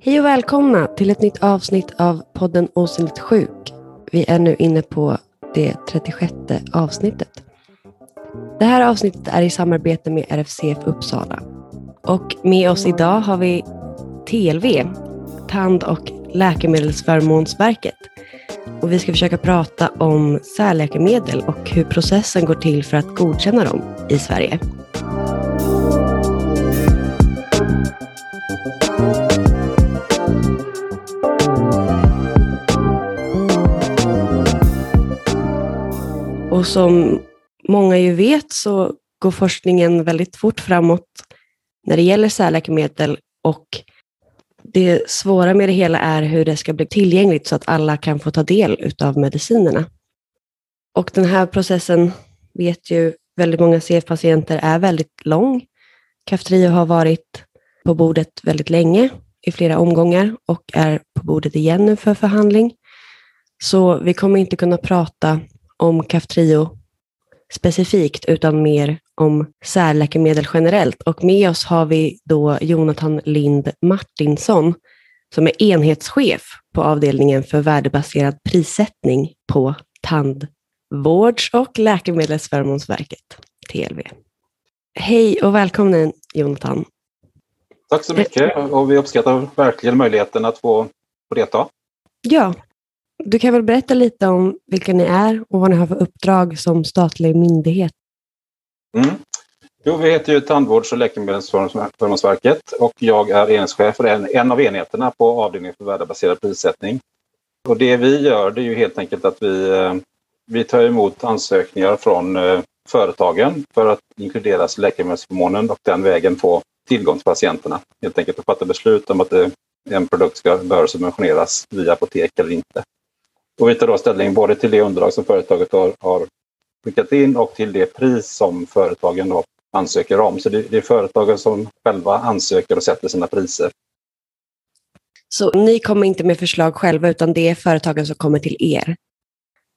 Hej och välkomna till ett nytt avsnitt av podden Osynligt sjuk. Vi är nu inne på det 36 avsnittet. Det här avsnittet är i samarbete med RFCF Uppsala. Och med oss idag har vi TLV, Tand och läkemedelsförmånsverket. Och vi ska försöka prata om särläkemedel och hur processen går till för att godkänna dem i Sverige. Och som många ju vet så går forskningen väldigt fort framåt när det gäller särläkemedel och det svåra med det hela är hur det ska bli tillgängligt så att alla kan få ta del av medicinerna. Och den här processen vet ju väldigt många CF-patienter är väldigt lång. Kaftrio har varit på bordet väldigt länge, i flera omgångar och är på bordet igen nu för förhandling. Så vi kommer inte kunna prata om Kaftrio specifikt, utan mer om särläkemedel generellt. Och med oss har vi då Jonathan Lind Martinsson, som är enhetschef på avdelningen för värdebaserad prissättning på Tandvårds och läkemedelsförmånsverket, TLV. Hej och välkommen Jonathan. Tack så mycket och vi uppskattar verkligen möjligheten att få, få delta. Ja, du kan väl berätta lite om vilka ni är och vad ni har för uppdrag som statlig myndighet? Mm. Jo, vi heter ju Tandvårds och läkemedelsförmånsverket och jag är enhetschef för en, en av enheterna på avdelningen för värdebaserad prissättning. Och det vi gör det är ju helt enkelt att vi, eh, vi tar emot ansökningar från eh, företagen för att inkluderas i läkemedelsförmånen och den vägen få tillgång till patienterna. Helt enkelt att fatta beslut om att eh, en produkt ska, bör subventioneras via apotek eller inte. Och vi tar då ställning både till det underlag som företaget har, har skickat in och till det pris som företagen då ansöker om. Så det, det är företagen som själva ansöker och sätter sina priser. Så ni kommer inte med förslag själva utan det är företagen som kommer till er?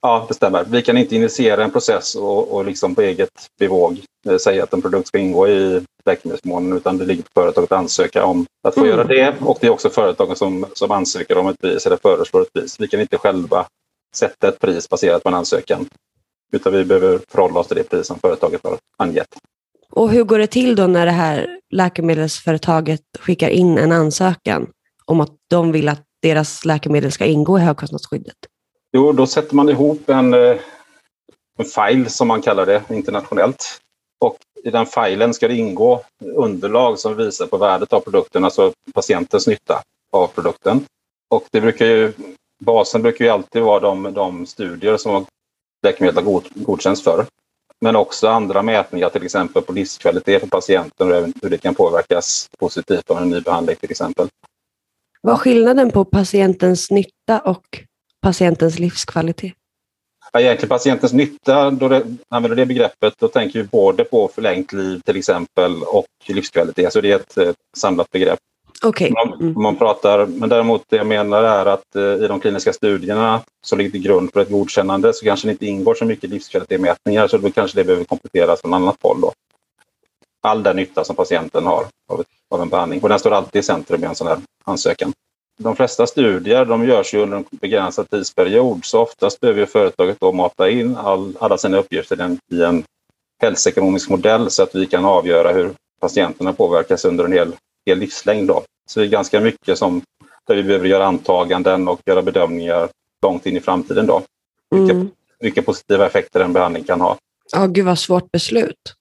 Ja, det stämmer. Vi kan inte initiera en process och, och liksom på eget bevåg eh, säga att en produkt ska ingå i läkemedelsförmånen utan det ligger på företaget att ansöka om att få mm. göra det och det är också företagen som, som ansöker om ett pris eller föreslår ett pris. Vi kan inte själva sätta ett pris baserat på en ansökan utan vi behöver förhålla oss till det pris som företaget har angett. Och hur går det till då när det här läkemedelsföretaget skickar in en ansökan om att de vill att deras läkemedel ska ingå i högkostnadsskyddet? Jo, då sätter man ihop en, eh, en file som man kallar det internationellt. Och i den filen ska det ingå underlag som visar på värdet av produkten, alltså patientens nytta av produkten. Och det brukar ju, basen brukar ju alltid vara de, de studier som läkemedel har god, godkänts för. Men också andra mätningar, till exempel på livskvalitet för patienten och hur det kan påverkas positivt av en ny behandling till exempel. Vad är skillnaden på patientens nytta och patientens livskvalitet? Ja, egentligen patientens nytta, då det, använder det begreppet, då tänker vi både på förlängt liv till exempel och livskvalitet. Så det är ett, ett samlat begrepp. Okay. Mm. Man, pratar, men däremot det jag menar är att eh, i de kliniska studierna som ligger till grund för ett godkännande så kanske det inte ingår så mycket livskvalitetsmätningar så då kanske det behöver kompletteras från annat håll. Då. All den nytta som patienten har av, av en behandling och den står alltid i centrum i en sån här ansökan. De flesta studier de görs ju under en begränsad tidsperiod så oftast behöver företaget då mata in all, alla sina uppgifter i en hälsoekonomisk modell så att vi kan avgöra hur patienterna påverkas under en hel, hel livslängd. Då. Så det är ganska mycket som där vi behöver göra antaganden och göra bedömningar långt in i framtiden. Då. Vilka, mm. vilka positiva effekter en behandling kan ha. Ja, gud vad svårt beslut.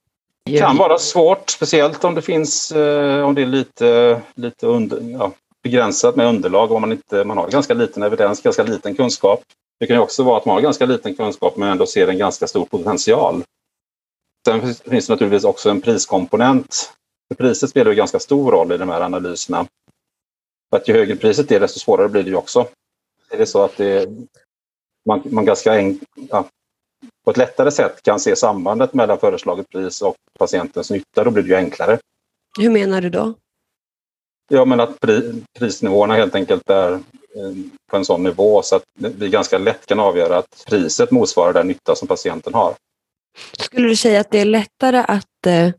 Det kan vara svårt, speciellt om det finns eh, om det är lite, lite under, ja, begränsat med underlag om man, inte, man har ganska liten evidens, ganska liten kunskap. Det kan också vara att man har ganska liten kunskap men ändå ser en ganska stor potential. Sen finns det naturligtvis också en priskomponent. För priset spelar en ganska stor roll i de här analyserna. För att ju högre priset är desto svårare blir det ju också. Är det så att det, man, man ganska en, ja, på ett lättare sätt kan se sambandet mellan föreslaget pris och patientens nytta, då blir det ju enklare. Hur menar du då? Ja, men att prisnivåerna helt enkelt är eh, på en sån nivå så att vi ganska lätt kan avgöra att priset motsvarar den nytta som patienten har. Skulle du säga att det är lättare att, eh,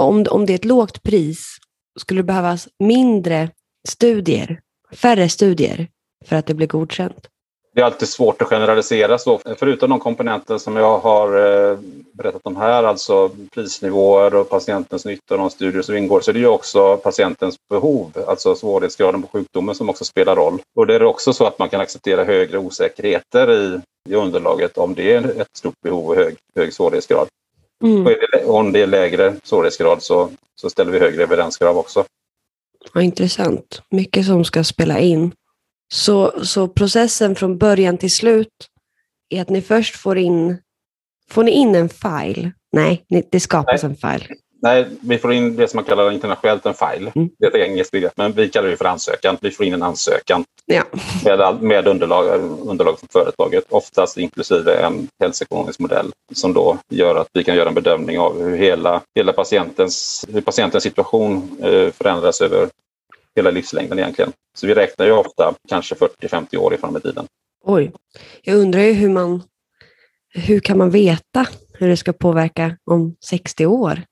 om, om det är ett lågt pris skulle det behövas mindre studier, färre studier för att det blir godkänt? Det är alltid svårt att generalisera så. Förutom de komponenter som jag har eh, berättat om här, alltså prisnivåer och patientens nytta och de studier som ingår, så är det ju också patientens behov, alltså svårighetsgraden på sjukdomen som också spelar roll. Och det är också så att man kan acceptera högre osäkerheter i, i underlaget om det är ett stort behov och hög, hög svårighetsgrad. Mm. Det, om det är lägre svårighetsgrad så, så ställer vi högre evidenskrav också. Ja, intressant. Mycket som ska spela in. Så, så processen från början till slut är att ni först får in, får ni in en file? Nej, det skapas Nej. en file. Nej, vi får in det som man kallar internationellt en file. Mm. Det är ett engelskt begrepp, men vi kallar det för ansökan. Vi får in en ansökan ja. med, med underlag, underlag från företaget, oftast inklusive en hälsoekonomisk modell som då gör att vi kan göra en bedömning av hur hela, hela patientens, hur patientens situation eh, förändras över hela livslängden egentligen. Så vi räknar ju ofta kanske 40-50 år ifrån i tiden. Oj, jag undrar ju hur man hur kan man veta hur det ska påverka om 60 år?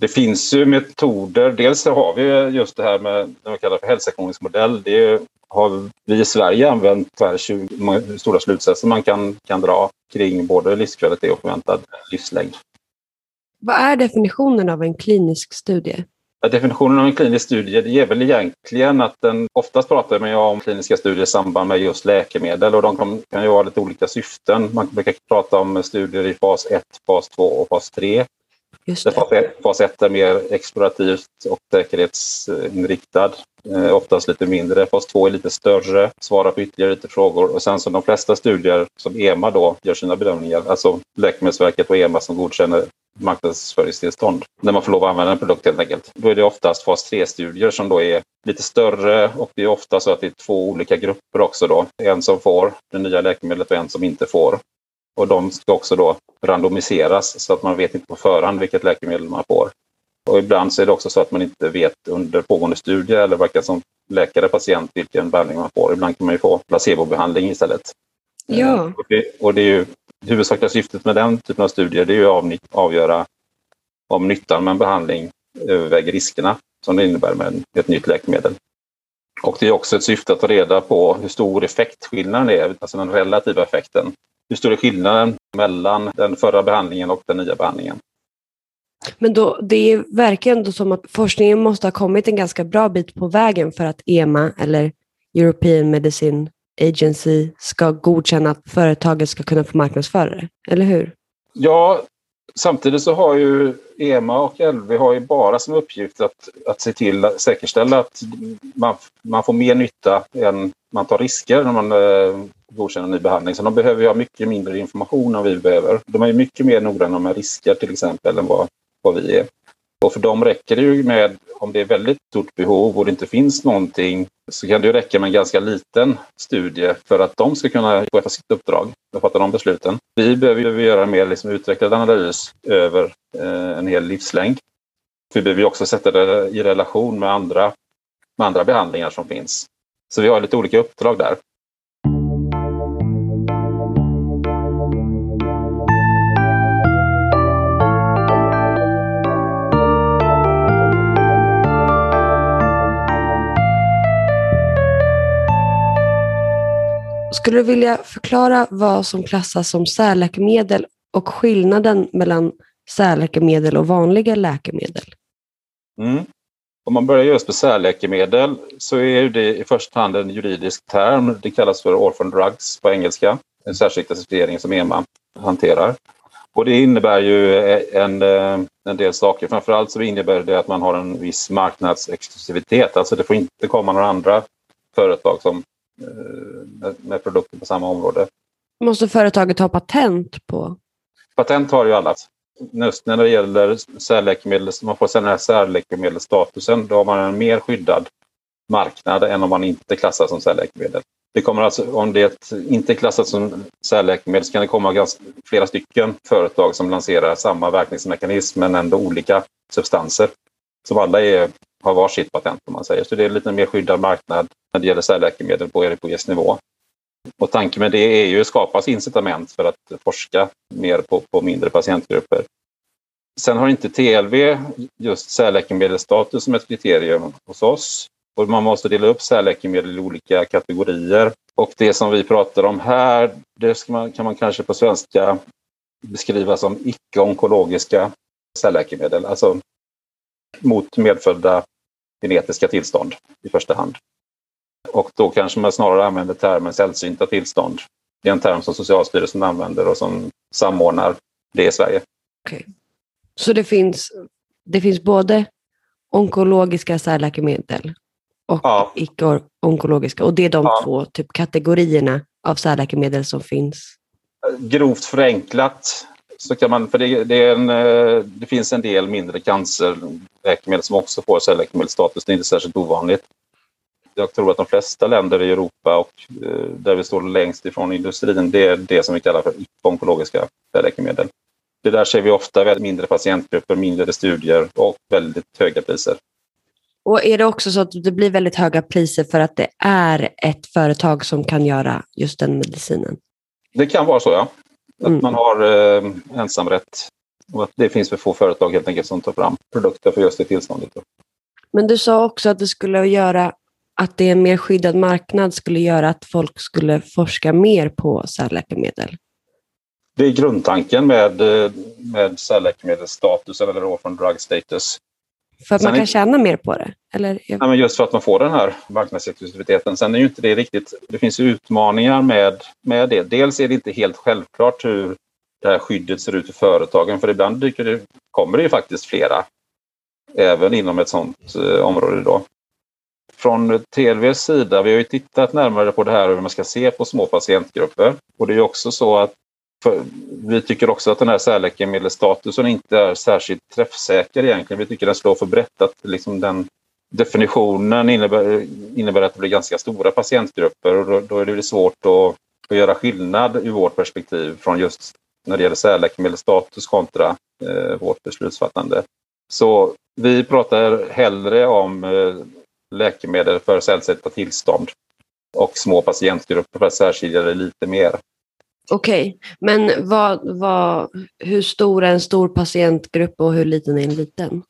Det finns ju metoder. Dels har vi just det här med det vi kallar för hälsoekonomisk modell. Det har vi i Sverige använt för 20 stora slutsatser man kan, kan dra kring både livskvalitet och förväntad livslängd. Vad är definitionen av en klinisk studie? Definitionen av en klinisk studie det är väl egentligen att den oftast pratar man om kliniska studier i samband med just läkemedel och de kan, kan ju ha lite olika syften. Man brukar prata om studier i fas 1, fas 2 och fas 3. Just det. Fas 1 är mer explorativt och säkerhetsinriktad. Eh, oftast lite mindre. Fas 2 är lite större, svarar på ytterligare lite frågor. Och sen som de flesta studier som EMA då gör sina bedömningar, alltså Läkemedelsverket och EMA som godkänner marknadsföringstillstånd när man får lov att använda en produkt helt enkelt. Då är det oftast fas 3-studier som då är lite större och det är ofta så att det är två olika grupper också då. En som får det nya läkemedlet och en som inte får. Och de ska också då randomiseras så att man vet inte på förhand vilket läkemedel man får. Och ibland så är det också så att man inte vet under pågående studie eller varken som läkare patient vilken behandling man får. Ibland kan man ju få placebobehandling istället. Ja. Eh, och det, och det är ju huvudsakliga syftet med den typen av studier det är ju att avgöra om nyttan med en behandling överväger riskerna som det innebär med ett nytt läkemedel. Och det är också ett syfte att ta reda på hur stor effektskillnaden är, alltså den relativa effekten. Hur stor är skillnaden mellan den förra behandlingen och den nya behandlingen? Men då, det verkar ändå som att forskningen måste ha kommit en ganska bra bit på vägen för att EMA eller European Medicine Agency ska godkänna att företaget ska kunna få marknadsföra det, eller hur? Ja, samtidigt så har ju EMA och LV har ju bara som uppgift att, att se till att säkerställa att man, man får mer nytta än man tar risker när man eh, godkänner ny behandling. Så de behöver ju ha mycket mindre information än vi behöver. De är ju mycket mer noggranna med risker till exempel än vad, vad vi är. Och för dem räcker det ju med, om det är väldigt stort behov och det inte finns någonting, så kan det ju räcka med en ganska liten studie för att de ska kunna sköta sitt uppdrag och fatta de besluten. Vi behöver ju göra en mer liksom utvecklad analys över eh, en hel livslängd. Vi behöver ju också sätta det i relation med andra, med andra behandlingar som finns. Så vi har lite olika uppdrag där. Skulle du vilja förklara vad som klassas som särläkemedel och skillnaden mellan särläkemedel och vanliga läkemedel? Mm. Om man börjar just med särläkemedel så är det i första hand en juridisk term. Det kallas för orphan drugs på engelska. En särskild klassificering som EMA hanterar. Och det innebär ju en, eh, en del saker. Framförallt så innebär det att man har en viss marknadsexklusivitet. Alltså det får inte komma några andra företag som Eh, med produkter på samma område. Måste företaget ha patent på? Patent har ju alla. Just när det gäller särläkemedel, man får den här särläkemedelsstatusen, då har man en mer skyddad marknad än om man inte klassas som särläkemedel. Det kommer alltså, om det inte är klassat som särläkemedel så kan det komma ganska, flera stycken företag som lanserar samma verkningsmekanism men ändå olika substanser. Som alla är har varsitt patent om man säger. Så det är en lite mer skyddad marknad när det gäller särläkemedel på EPOS-nivå. Och tanken med det är ju att skapa incitament för att forska mer på, på mindre patientgrupper. Sen har inte TLV just särläkemedelsstatus som ett kriterium hos oss. Och man måste dela upp särläkemedel i olika kategorier. Och det som vi pratar om här, det man, kan man kanske på svenska beskriva som icke-onkologiska särläkemedel. Alltså mot medfödda genetiska tillstånd i första hand. Och då kanske man snarare använder termen sällsynta tillstånd. Det är en term som Socialstyrelsen använder och som samordnar det i Sverige. Okay. Så det finns, det finns både onkologiska särläkemedel och ja. icke-onkologiska. Och det är de ja. två typ, kategorierna av särläkemedel som finns? Grovt förenklat så kan man, för det, det, en, eh, det finns en del mindre cancerläkemedel som också får särläkemedelsstatus. Det är inte särskilt ovanligt. Jag tror att de flesta länder i Europa och eh, där vi står längst ifrån industrin, det är det som vi kallar för onkologiska läkemedel. Det där ser vi ofta väldigt mindre patientgrupper, mindre studier och väldigt höga priser. Och är det också så att det blir väldigt höga priser för att det är ett företag som kan göra just den medicinen? Det kan vara så, ja. Att mm. man har eh, ensamrätt och att det finns för få företag helt enkelt som tar fram produkter för just det tillståndet. Men du sa också att det skulle göra att det är en mer skyddad marknad skulle göra att folk skulle forska mer på särläkemedel? Det är grundtanken med, med särläkemedelsstatus eller orphan drug status. För att Sen man kan är... tjäna mer på det? Eller? Nej, men just för att man får den här marknadsexklusiviteten. Sen är ju inte det riktigt... Det finns utmaningar med, med det. Dels är det inte helt självklart hur det här skyddet ser ut i företagen. För ibland dyker det, kommer det ju faktiskt flera. Även inom ett sådant eh, område. Då. Från TLVs sida, vi har ju tittat närmare på det här hur man ska se på små patientgrupper. Och det är också så att för, vi tycker också att den här särläkemedelsstatusen inte är särskilt träffsäker egentligen. Vi tycker den slår för brett. Att liksom den definitionen innebär, innebär att det blir ganska stora patientgrupper och då, då är det svårt att, att göra skillnad ur vårt perspektiv från just när det gäller särläkemedelsstatus kontra eh, vårt beslutsfattande. Så vi pratar hellre om eh, läkemedel för sällsynta tillstånd och små patientgrupper för att särskilja det lite mer. Okej, okay. men vad, vad, hur stor är en stor patientgrupp och hur liten är en liten?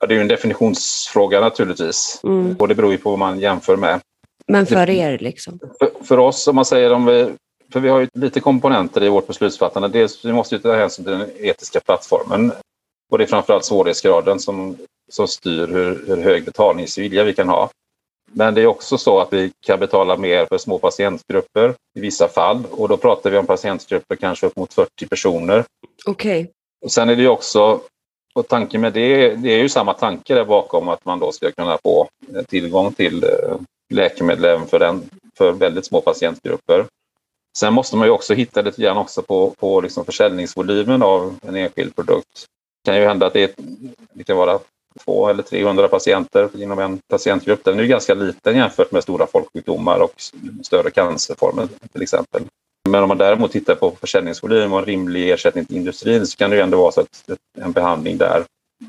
Ja, det är ju en definitionsfråga naturligtvis. Mm. Och det beror ju på vad man jämför med. Men för er liksom? För, för oss, om man säger om vi... För vi har ju lite komponenter i vårt beslutsfattande. Dels vi måste ju ta hänsyn till den etiska plattformen. Och det är framförallt svårighetsgraden som, som styr hur, hur hög betalningsvilja vi kan ha. Men det är också så att vi kan betala mer för små patientgrupper i vissa fall och då pratar vi om patientgrupper kanske upp mot 40 personer. Okej. Okay. Sen är det ju också, och tanken med det, det är ju samma tanke där bakom att man då ska kunna få tillgång till eh, läkemedel även för, den, för väldigt små patientgrupper. Sen måste man ju också hitta lite grann också på, på liksom försäljningsvolymen av en enskild produkt. Det kan ju hända att det, det kan vara två eller 300 patienter inom en patientgrupp. Den är ju ganska liten jämfört med stora folksjukdomar och större cancerformer till exempel. Men om man däremot tittar på försäljningsvolym och en rimlig ersättning till industrin så kan det ju ändå vara så att en behandling där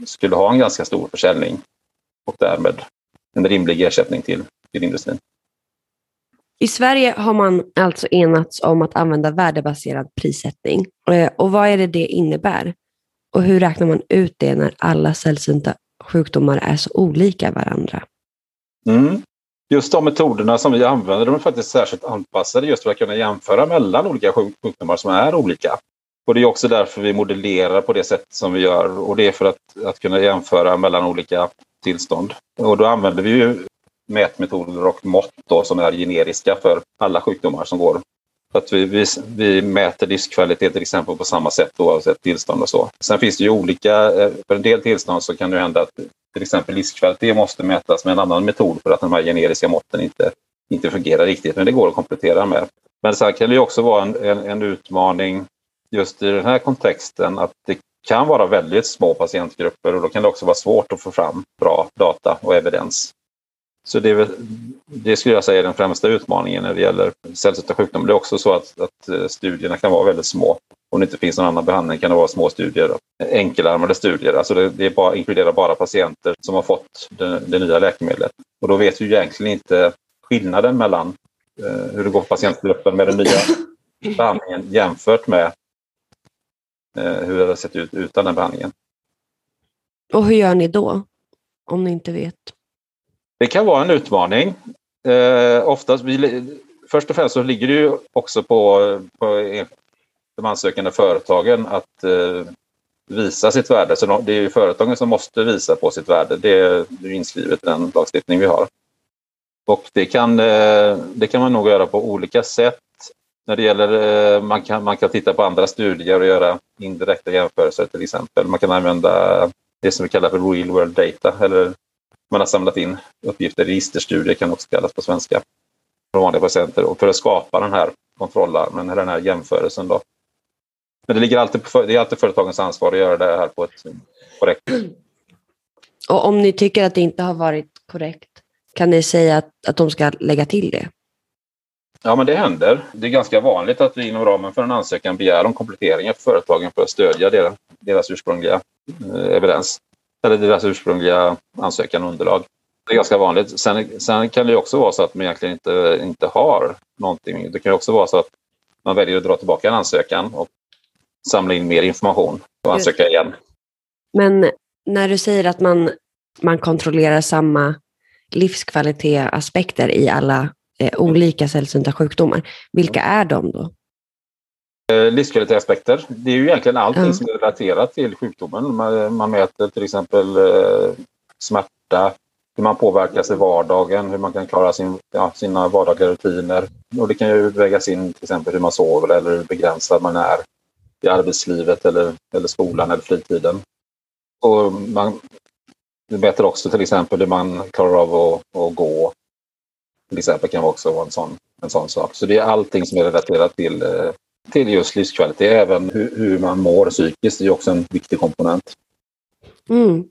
skulle ha en ganska stor försäljning och därmed en rimlig ersättning till, till industrin. I Sverige har man alltså enats om att använda värdebaserad prissättning. Eh, och vad är det det innebär? Och hur räknar man ut det när alla sällsynta sjukdomar är så olika varandra. Mm. Just de metoderna som vi använder de är faktiskt särskilt anpassade just för att kunna jämföra mellan olika sjukdomar som är olika. Och Det är också därför vi modellerar på det sätt som vi gör och det är för att, att kunna jämföra mellan olika tillstånd. Och då använder vi ju mätmetoder och mått då, som är generiska för alla sjukdomar som går att vi, vi, vi mäter livskvalitet till exempel på samma sätt oavsett tillstånd och så. Sen finns det ju olika, eh, för en del tillstånd så kan det hända att till exempel livskvalitet måste mätas med en annan metod för att de här generiska måtten inte, inte fungerar riktigt, men det går att komplettera med. Men sen kan det också vara en, en, en utmaning just i den här kontexten att det kan vara väldigt små patientgrupper och då kan det också vara svårt att få fram bra data och evidens. Så det, det, skulle jag säga är den främsta utmaningen när det gäller sällsynta sjukdomar. Det är också så att, att, eh, studierna kan vara väldigt små. Om det inte finns någon annan behandling kan det vara små studier, enkelarmade studier. Alltså det, det bara, inkluderar bara patienter som har fått det, det, nya läkemedlet. Och då vet vi egentligen inte skillnaden mellan eh, hur det går för patientgruppen med den nya behandlingen jämfört med eh, hur det har sett ut utan den behandlingen. Och hur gör ni då? Om ni inte vet. Det kan vara en utmaning. Eh, oftast, vi, först och främst så ligger det ju också på, på e-, de ansökande företagen att eh, visa sitt värde. Så det är ju företagen som måste visa på sitt värde. Det är inskrivet i den lagstiftning vi har. Och det kan, eh, det kan man nog göra på olika sätt. När det gäller, eh, man, kan, man kan titta på andra studier och göra indirekta jämförelser till exempel. Man kan använda det som vi kallar för real world data eller man har samlat in uppgifter, registerstudier kan också kallas på svenska, från vanliga patienter och för att skapa den här kontrollarmen, den här jämförelsen. Då. Men det, ligger alltid på, det är alltid företagens ansvar att göra det här på ett korrekt Och om ni tycker att det inte har varit korrekt, kan ni säga att, att de ska lägga till det? Ja, men det händer. Det är ganska vanligt att vi inom ramen för en ansökan begär om kompletteringar för företagen för att stödja deras, deras ursprungliga eh, evidens eller deras ursprungliga ansökan och underlag. Det är ganska vanligt. Sen, sen kan det också vara så att man egentligen inte, inte har någonting. Det kan också vara så att man väljer att dra tillbaka en ansökan och samla in mer information och ansöka igen. Men när du säger att man, man kontrollerar samma livskvalitetsaspekter i alla eh, olika sällsynta sjukdomar, vilka är de då? Eh, livskvalitetsaspekter. Det är ju egentligen allting mm. som är relaterat till sjukdomen. Man, man mäter till exempel eh, smärta, hur man påverkas i vardagen, hur man kan klara sin, ja, sina vardagliga rutiner. Och det kan ju vägas in till exempel hur man sover eller hur begränsad man är i arbetslivet eller, eller skolan eller fritiden. Och man mäter också till exempel hur man klarar av att, att gå. Till exempel kan också vara en sån, en sån sak. Så det är allting som är relaterat till eh, till just livskvalitet. Även hur, hur man mår psykiskt är också en viktig komponent. Mm.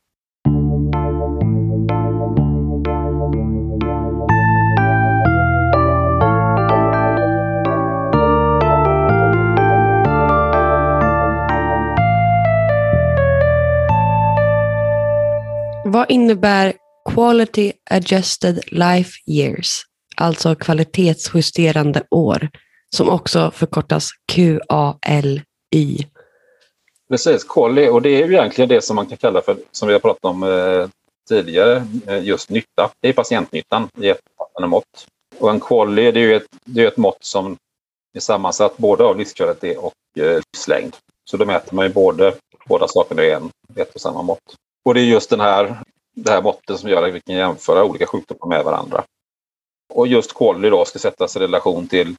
Vad innebär Quality Adjusted Life Years, alltså kvalitetsjusterande år? Som också förkortas QALY. Precis, QALY och det är ju egentligen det som man kan kalla för, som vi har pratat om eh, tidigare, eh, just nytta. Det är patientnyttan i ett mått. Och en QALY det är ju ett, det är ett mått som är sammansatt både av livskvalitet och eh, livslängd. Så då mäter man ju både, båda sakerna i en, ett och samma mått. Och det är just den här, det här måttet som gör att vi kan jämföra olika sjukdomar med varandra. Och just QALY då ska sättas i relation till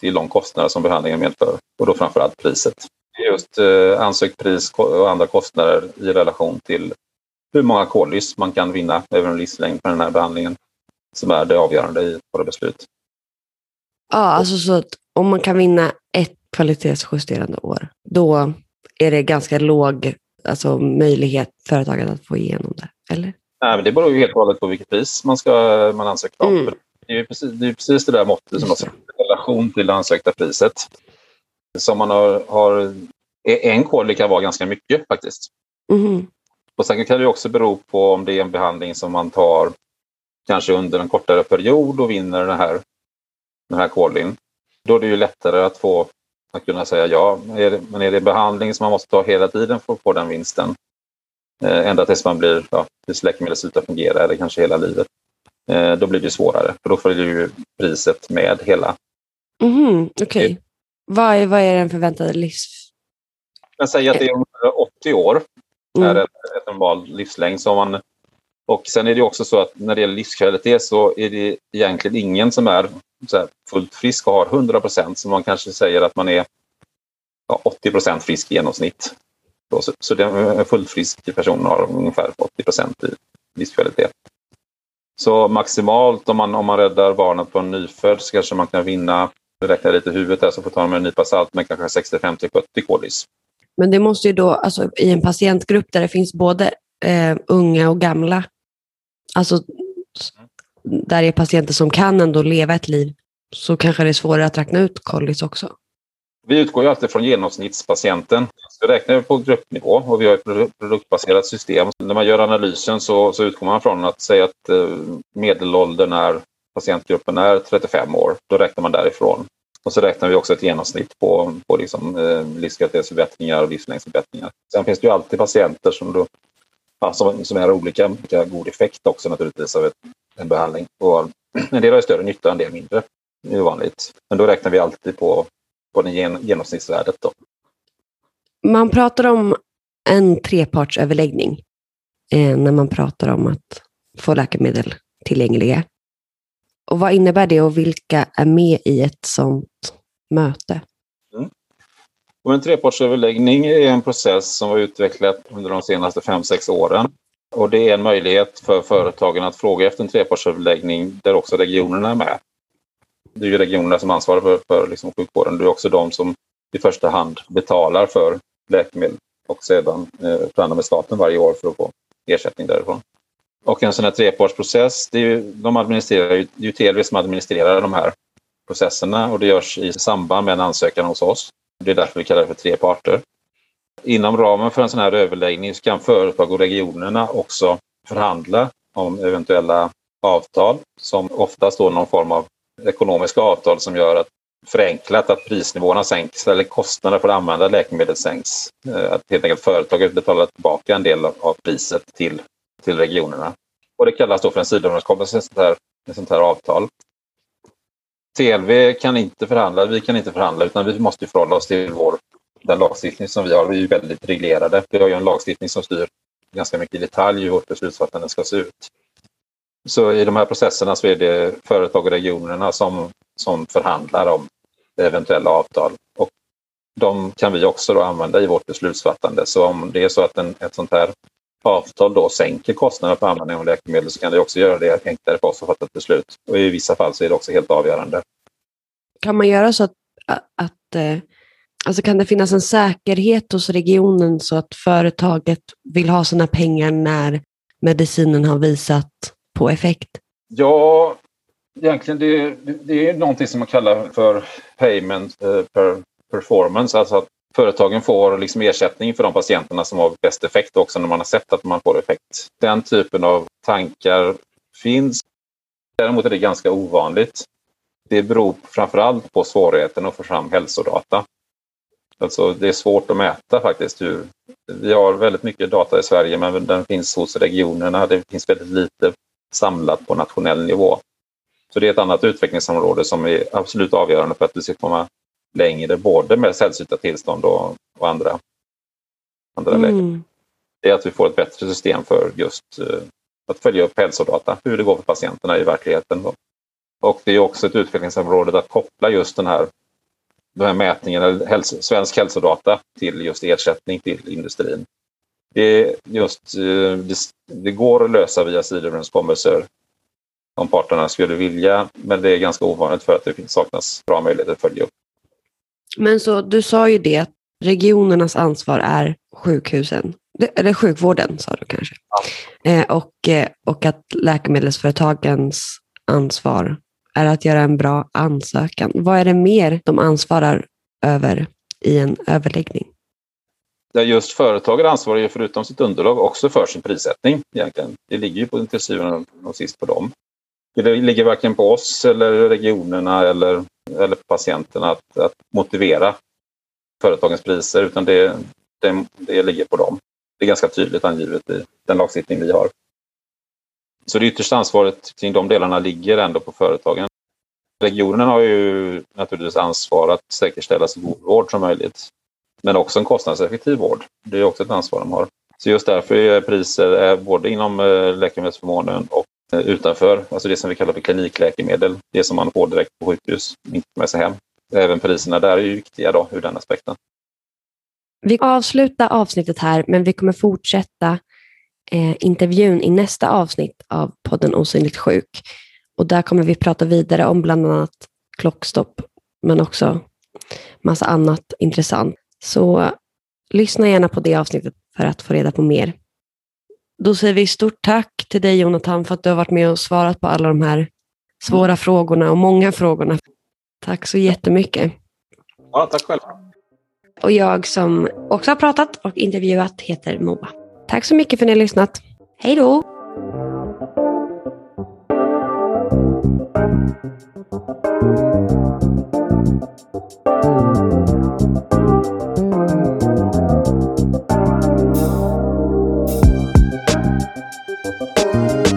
till de kostnader som behandlingen medför och då framförallt priset. Just eh, ansökt pris och andra kostnader i relation till hur många kollis man kan vinna över en livslängd på den här behandlingen som är det avgörande i våra beslut. Ja, alltså så att om man kan vinna ett kvalitetsjusterande år, då är det ganska låg alltså, möjlighet för företaget att få igenom det, eller? Nej, men det beror ju helt och hållet på vilket pris man, ska, man ansöker om. Mm. Det är precis det, är precis det där måttet som satt i relation till det ansökta priset. Som man har, har en kol kan vara ganska mycket faktiskt. Mm. Och sen kan det också bero på om det är en behandling som man tar kanske under en kortare period och vinner den här, den här kolin. Då är det ju lättare att få att kunna säga ja. Men är det behandling som man måste ta hela tiden för att få den vinsten? Eh, ända tills man blir, ja, tills läkemedlet slutar fungera eller kanske hela livet. Eh, då blir det svårare, för då följer ju priset med hela. Mm, Okej. Okay. Vad, är, vad är den förväntade livs... Jag säger att det är 80 år, mm. är ett, ett normal livslängd. Så man, och sen är det också så att när det gäller livskvalitet så är det egentligen ingen som är så fullt frisk och har 100 procent. Så man kanske säger att man är ja, 80 procent frisk i genomsnitt. Så, så en fullt frisk person har ungefär 80 procent i livskvalitet. Så maximalt om man, om man räddar barnet på en nyfödd så kanske man kan vinna, räknar lite i huvudet här så får ta med en nypa salt, men kanske 60, 50, 70 kolis. Men det måste ju då, alltså i en patientgrupp där det finns både eh, unga och gamla, alltså där är patienter som kan ändå leva ett liv, så kanske det är svårare att räkna ut kolis också. Vi utgår ju alltid från genomsnittspatienten. Så vi räknar på gruppnivå och vi har ett produktbaserat system. När man gör analysen så, så utgår man från att säga att eh, medelåldern är patientgruppen är 35 år. Då räknar man därifrån. Och så räknar vi också ett genomsnitt på, på liksom, eh, livskvalitetsförbättringar och livslängdsförbättringar. Sen finns det ju alltid patienter som då ja, som, som är olika, olika god effekt också naturligtvis av ett, en behandling. Och en del har större nytta, en del mindre. Det är vanligt. Men då räknar vi alltid på, på det gen, genomsnittsvärdet. Då. Man pratar om en trepartsöverläggning eh, när man pratar om att få läkemedel tillgängliga. Och vad innebär det och vilka är med i ett sådant möte? Mm. Och en trepartsöverläggning är en process som har utvecklats under de senaste fem sex åren. Och det är en möjlighet för företagen att fråga efter en trepartsöverläggning där också regionerna är med. Det är ju regionerna som ansvarar för, för liksom sjukvården. Det är också de som i första hand betalar för läkemedel och sedan eh, förhandlar med staten varje år för att få ersättning därifrån. Och en sån här trepartsprocess, det är ju, de administrerar, det är ju TLV som administrerar de här processerna och det görs i samband med en ansökan hos oss. Det är därför vi kallar det för tre parter. Inom ramen för en sån här överläggning så kan företag och regionerna också förhandla om eventuella avtal som oftast då någon form av ekonomiska avtal som gör att förenklat att prisnivåerna sänks eller kostnaderna för att använda läkemedel sänks. Eh, att helt enkelt företaget betalar tillbaka en del av priset till, till regionerna. Och det kallas då för en sidoöverenskommelse, ett här, ett sånt här avtal. TLV kan inte förhandla, vi kan inte förhandla utan vi måste förhålla oss till vår, den lagstiftning som vi har. Vi är väldigt reglerade. Vi har ju en lagstiftning som styr ganska mycket i detalj hur vårt beslutsfattande ska se ut. Så i de här processerna så är det företag och regionerna som, som förhandlar om eventuella avtal. Och de kan vi också då använda i vårt beslutsfattande. Så om det är så att en, ett sånt här avtal då sänker kostnaderna för användning av läkemedel så kan det också göra det enklare för oss att fatta ett beslut. Och i vissa fall så är det också helt avgörande. Kan man göra så att, att eh, alltså kan det finnas en säkerhet hos regionen så att företaget vill ha sina pengar när medicinen har visat på effekt? Ja, egentligen det, det är någonting som man kallar för payment eh, per performance, alltså att företagen får liksom ersättning för de patienterna som har bäst effekt också när man har sett att man får effekt. Den typen av tankar finns. Däremot är det ganska ovanligt. Det beror framförallt på svårigheten att få fram hälsodata. Alltså det är svårt att mäta faktiskt. Hur, vi har väldigt mycket data i Sverige men den finns hos regionerna. Det finns väldigt lite samlat på nationell nivå. Så det är ett annat utvecklingsområde som är absolut avgörande för att vi ska komma längre både med sällsynta tillstånd och, och andra, andra mm. läkare. Det är att vi får ett bättre system för just uh, att följa upp hälsodata, hur det går för patienterna i verkligheten. Då. Och det är också ett utvecklingsområde att koppla just den här, den här mätningen, eller hälso, svensk hälsodata, till just ersättning till industrin. Det, just, uh, det, det går att lösa via sidoöverenskommelser om parterna skulle vilja. Men det är ganska ovanligt för att det saknas bra möjligheter att följa upp. Men så du sa ju det att regionernas ansvar är sjukhusen, eller sjukvården sa du kanske. Eh, och, eh, och att läkemedelsföretagens ansvar är att göra en bra ansökan. Vad är det mer de ansvarar över i en överläggning? Där just företaget ansvarar ju förutom sitt underlag också för sin prissättning egentligen. Det ligger ju på till syvende och sist på dem. Det ligger varken på oss eller regionerna eller, eller patienterna att, att motivera företagens priser utan det, det, det ligger på dem. Det är ganska tydligt angivet i den lagstiftning vi har. Så det yttersta ansvaret kring de delarna ligger ändå på företagen. Regionen har ju naturligtvis ansvar att säkerställa så god vård som möjligt. Men också en kostnadseffektiv vård. Det är också ett ansvar de har. Så just därför är priser eh, både inom eh, läkemedelsförmånen och Eh, utanför, alltså det som vi kallar för klinikläkemedel, det som man får direkt på sjukhus, inte med sig hem. Även priserna där är ju viktiga då, ur den aspekten. Vi avslutar avsnittet här, men vi kommer fortsätta eh, intervjun i nästa avsnitt av podden Osynligt sjuk. Och där kommer vi prata vidare om bland annat klockstopp, men också massa annat intressant. Så lyssna gärna på det avsnittet för att få reda på mer. Då säger vi stort tack till dig Jonathan för att du har varit med och svarat på alla de här svåra mm. frågorna och många frågorna. Tack så jättemycket. Ja, tack själv. Och jag som också har pratat och intervjuat heter Moa. Tack så mycket för att ni har lyssnat. Hej då! Thank you. Thank